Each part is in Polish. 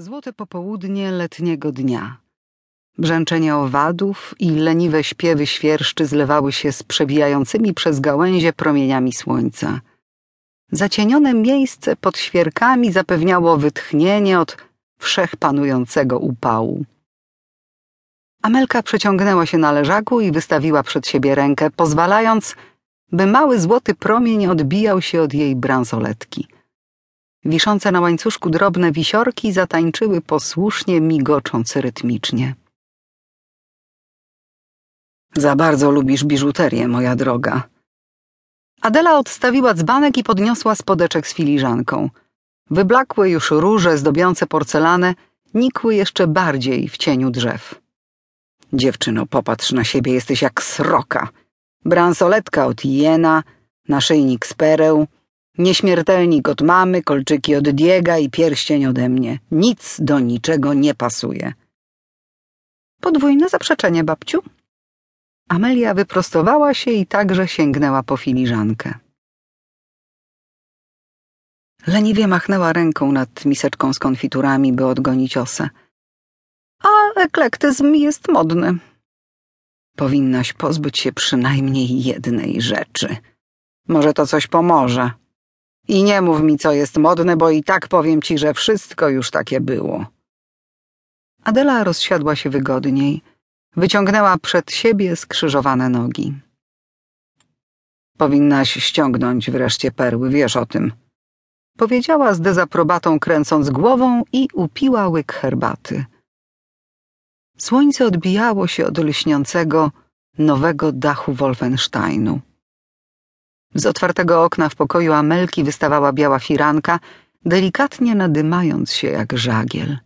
Złote popołudnie letniego dnia. Brzęczenie owadów i leniwe śpiewy świerszczy zlewały się z przebijającymi przez gałęzie promieniami słońca. Zacienione miejsce pod świerkami zapewniało wytchnienie od wszechpanującego upału. Amelka przeciągnęła się na leżaku i wystawiła przed siebie rękę, pozwalając, by mały złoty promień odbijał się od jej bransoletki. Wiszące na łańcuszku drobne wisiorki zatańczyły posłusznie, migocząc rytmicznie. Za bardzo lubisz biżuterię, moja droga. Adela odstawiła dzbanek i podniosła spodeczek z filiżanką. Wyblakłe już róże zdobiące porcelanę nikły jeszcze bardziej w cieniu drzew. Dziewczyno, popatrz na siebie, jesteś jak sroka. Bransoletka od jena, naszyjnik z pereł, Nieśmiertelnik od mamy, kolczyki od Diega i pierścień ode mnie. Nic do niczego nie pasuje. Podwójne zaprzeczenie, babciu. Amelia wyprostowała się i także sięgnęła po filiżankę. Leniwie machnęła ręką nad miseczką z konfiturami, by odgonić osę. A eklektyzm jest modny. Powinnaś pozbyć się przynajmniej jednej rzeczy. Może to coś pomoże. I nie mów mi, co jest modne, bo i tak powiem ci, że wszystko już takie było. Adela rozsiadła się wygodniej. Wyciągnęła przed siebie skrzyżowane nogi. Powinnaś ściągnąć wreszcie perły, wiesz o tym. Powiedziała z dezaprobatą, kręcąc głową i upiła łyk herbaty. Słońce odbijało się od lśniącego, nowego dachu Wolfensteinu. Z otwartego okna w pokoju Amelki wystawała biała firanka, delikatnie nadymając się jak żagiel.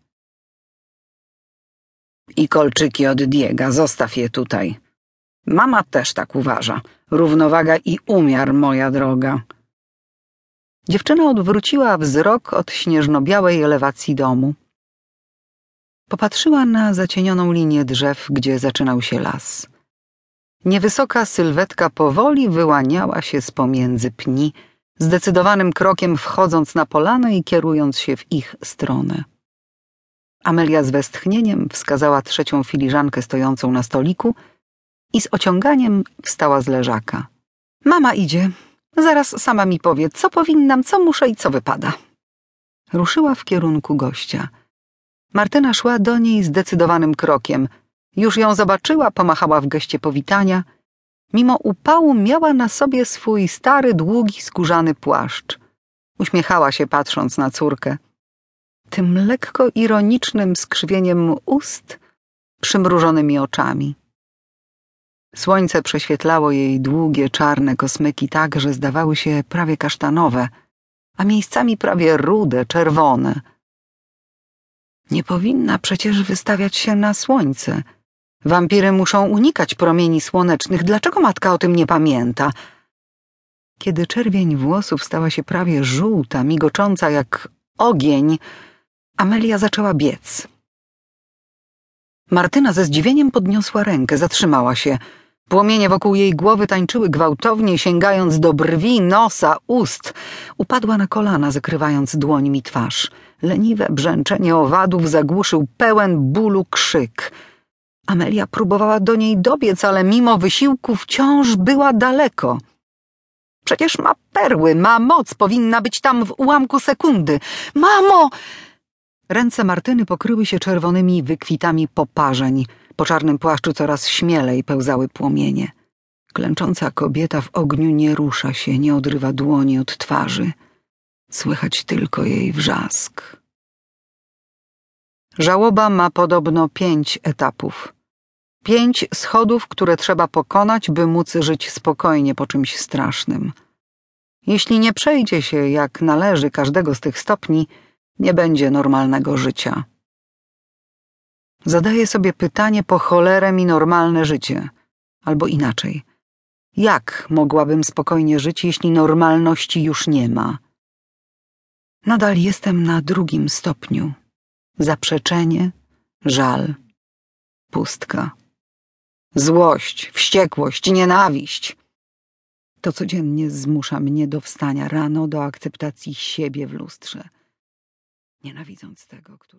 I kolczyki od Diega, zostaw je tutaj. Mama też tak uważa. Równowaga i umiar, moja droga. Dziewczyna odwróciła wzrok od śnieżno-białej elewacji domu. Popatrzyła na zacienioną linię drzew, gdzie zaczynał się las. Niewysoka sylwetka powoli wyłaniała się z pomiędzy pni, zdecydowanym krokiem wchodząc na polanę i kierując się w ich stronę. Amelia z westchnieniem wskazała trzecią filiżankę stojącą na stoliku i z ociąganiem wstała z leżaka. Mama idzie. Zaraz sama mi powie, co powinnam, co muszę i co wypada. Ruszyła w kierunku gościa. Martyna szła do niej zdecydowanym krokiem – już ją zobaczyła, pomachała w geście powitania. Mimo upału miała na sobie swój stary, długi, skórzany płaszcz. Uśmiechała się, patrząc na córkę. Tym lekko ironicznym skrzywieniem ust, przymrużonymi oczami. Słońce prześwietlało jej długie, czarne kosmyki tak, że zdawały się prawie kasztanowe, a miejscami prawie rude, czerwone. Nie powinna przecież wystawiać się na słońce – Wampiry muszą unikać promieni słonecznych. Dlaczego matka o tym nie pamięta? Kiedy czerwień włosów stała się prawie żółta, migocząca jak ogień, Amelia zaczęła biec. Martyna ze zdziwieniem podniosła rękę, zatrzymała się. Płomienie wokół jej głowy tańczyły gwałtownie, sięgając do brwi, nosa, ust. Upadła na kolana, zakrywając dłońmi twarz. Leniwe brzęczenie owadów zagłuszył pełen bólu krzyk – Amelia próbowała do niej dobiec, ale mimo wysiłku wciąż była daleko. Przecież ma perły, ma moc, powinna być tam w ułamku sekundy. Mamo! Ręce Martyny pokryły się czerwonymi wykwitami poparzeń. Po czarnym płaszczu coraz śmielej pełzały płomienie. Klęcząca kobieta w ogniu nie rusza się, nie odrywa dłoni od twarzy. Słychać tylko jej wrzask. Żałoba ma podobno pięć etapów. Pięć schodów, które trzeba pokonać, by móc żyć spokojnie po czymś strasznym. Jeśli nie przejdzie się jak należy każdego z tych stopni, nie będzie normalnego życia. Zadaję sobie pytanie po cholerę mi normalne życie, albo inaczej. Jak mogłabym spokojnie żyć, jeśli normalności już nie ma? Nadal jestem na drugim stopniu zaprzeczenie, żal, pustka, złość, wściekłość, nienawiść. To codziennie zmusza mnie do wstania rano, do akceptacji siebie w lustrze, nienawidząc tego, który.